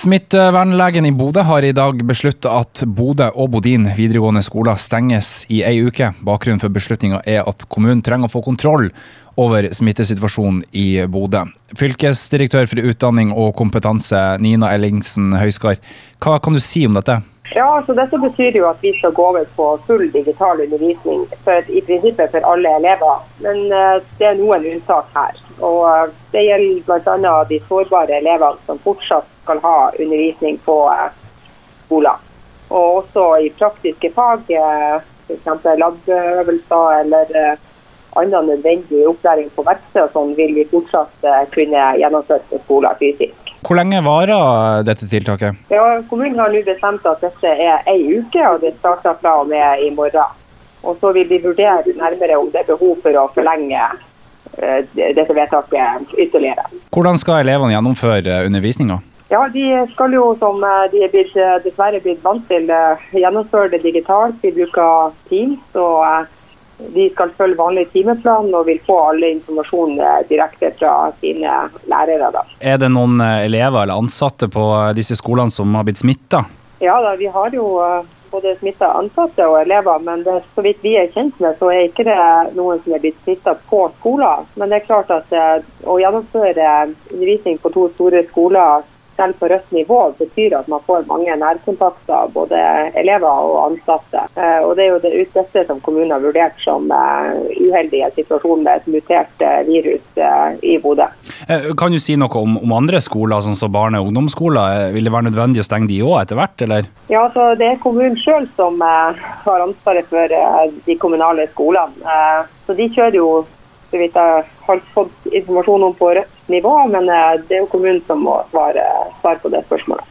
Smittevernlegen i Bodø har i dag besluttet at Bodø og Bodin videregående skoler stenges i ei uke. Bakgrunnen for beslutninga er at kommunen trenger å få kontroll over smittesituasjonen i Bodø. Fylkesdirektør for utdanning og kompetanse, Nina Ellingsen Høiskar, hva kan du si om dette? Ja, så Dette betyr jo at vi skal gå over på full digital undervisning for, i prinsippet for alle elever. Men uh, det er noen unntak her. Og uh, Det gjelder bl.a. de sårbare elevene som fortsatt skal ha undervisning på uh, skolen. Og også i praktiske fag, uh, f.eks. labøvelser eller annen nødvendig opplæring på verksted, sånn, vil vi fortsatt kunne gjennomføre på skolen fysisk. Hvor lenge varer dette tiltaket? Ja, Kommunen har nå bestemt at dette er ei uke, og det starter fra og med i morgen. Og Så vil vi vurdere nærmere om det er behov for å forlenge uh, dette vedtaket ytterligere. Hvordan skal elevene gjennomføre undervisninga? Ja, De skal jo, som eh, de er blitt, eh, dessverre blitt vant til, gjennomføre det digitalt. Vi bruker Teams. og de skal følge vanlig timeplan og vil få alle informasjon eh, direkte fra sine lærere. Da. Er det noen eh, elever eller ansatte på eh, disse skolene som har blitt smitta? Ja, da, vi har jo både smitta ansatte og elever, men det, så vidt vi er kjent med, så er ikke det noen som er blitt smitta på skoler. Men det er klart at å gjennomføre undervisning på to store skoler selv på rødt nivå betyr at man får mange nærkontakter, både elever og ansatte. Eh, og Det er jo det dette som kommunen har vurdert som eh, uheldige situasjoner med et mutert eh, virus i Bodø. Kan du si noe om, om andre skoler, sånn som barne- og ungdomsskoler? Vil det være nødvendig å stenge de òg etter hvert, eller? Ja, så Det er kommunen sjøl som har ansvaret for de kommunale skolene. Så De kjører jo så vidt jeg har fått informasjon om på rødt nivå, men eh, det er jo kommunen som må svare, svare på det spørsmålet.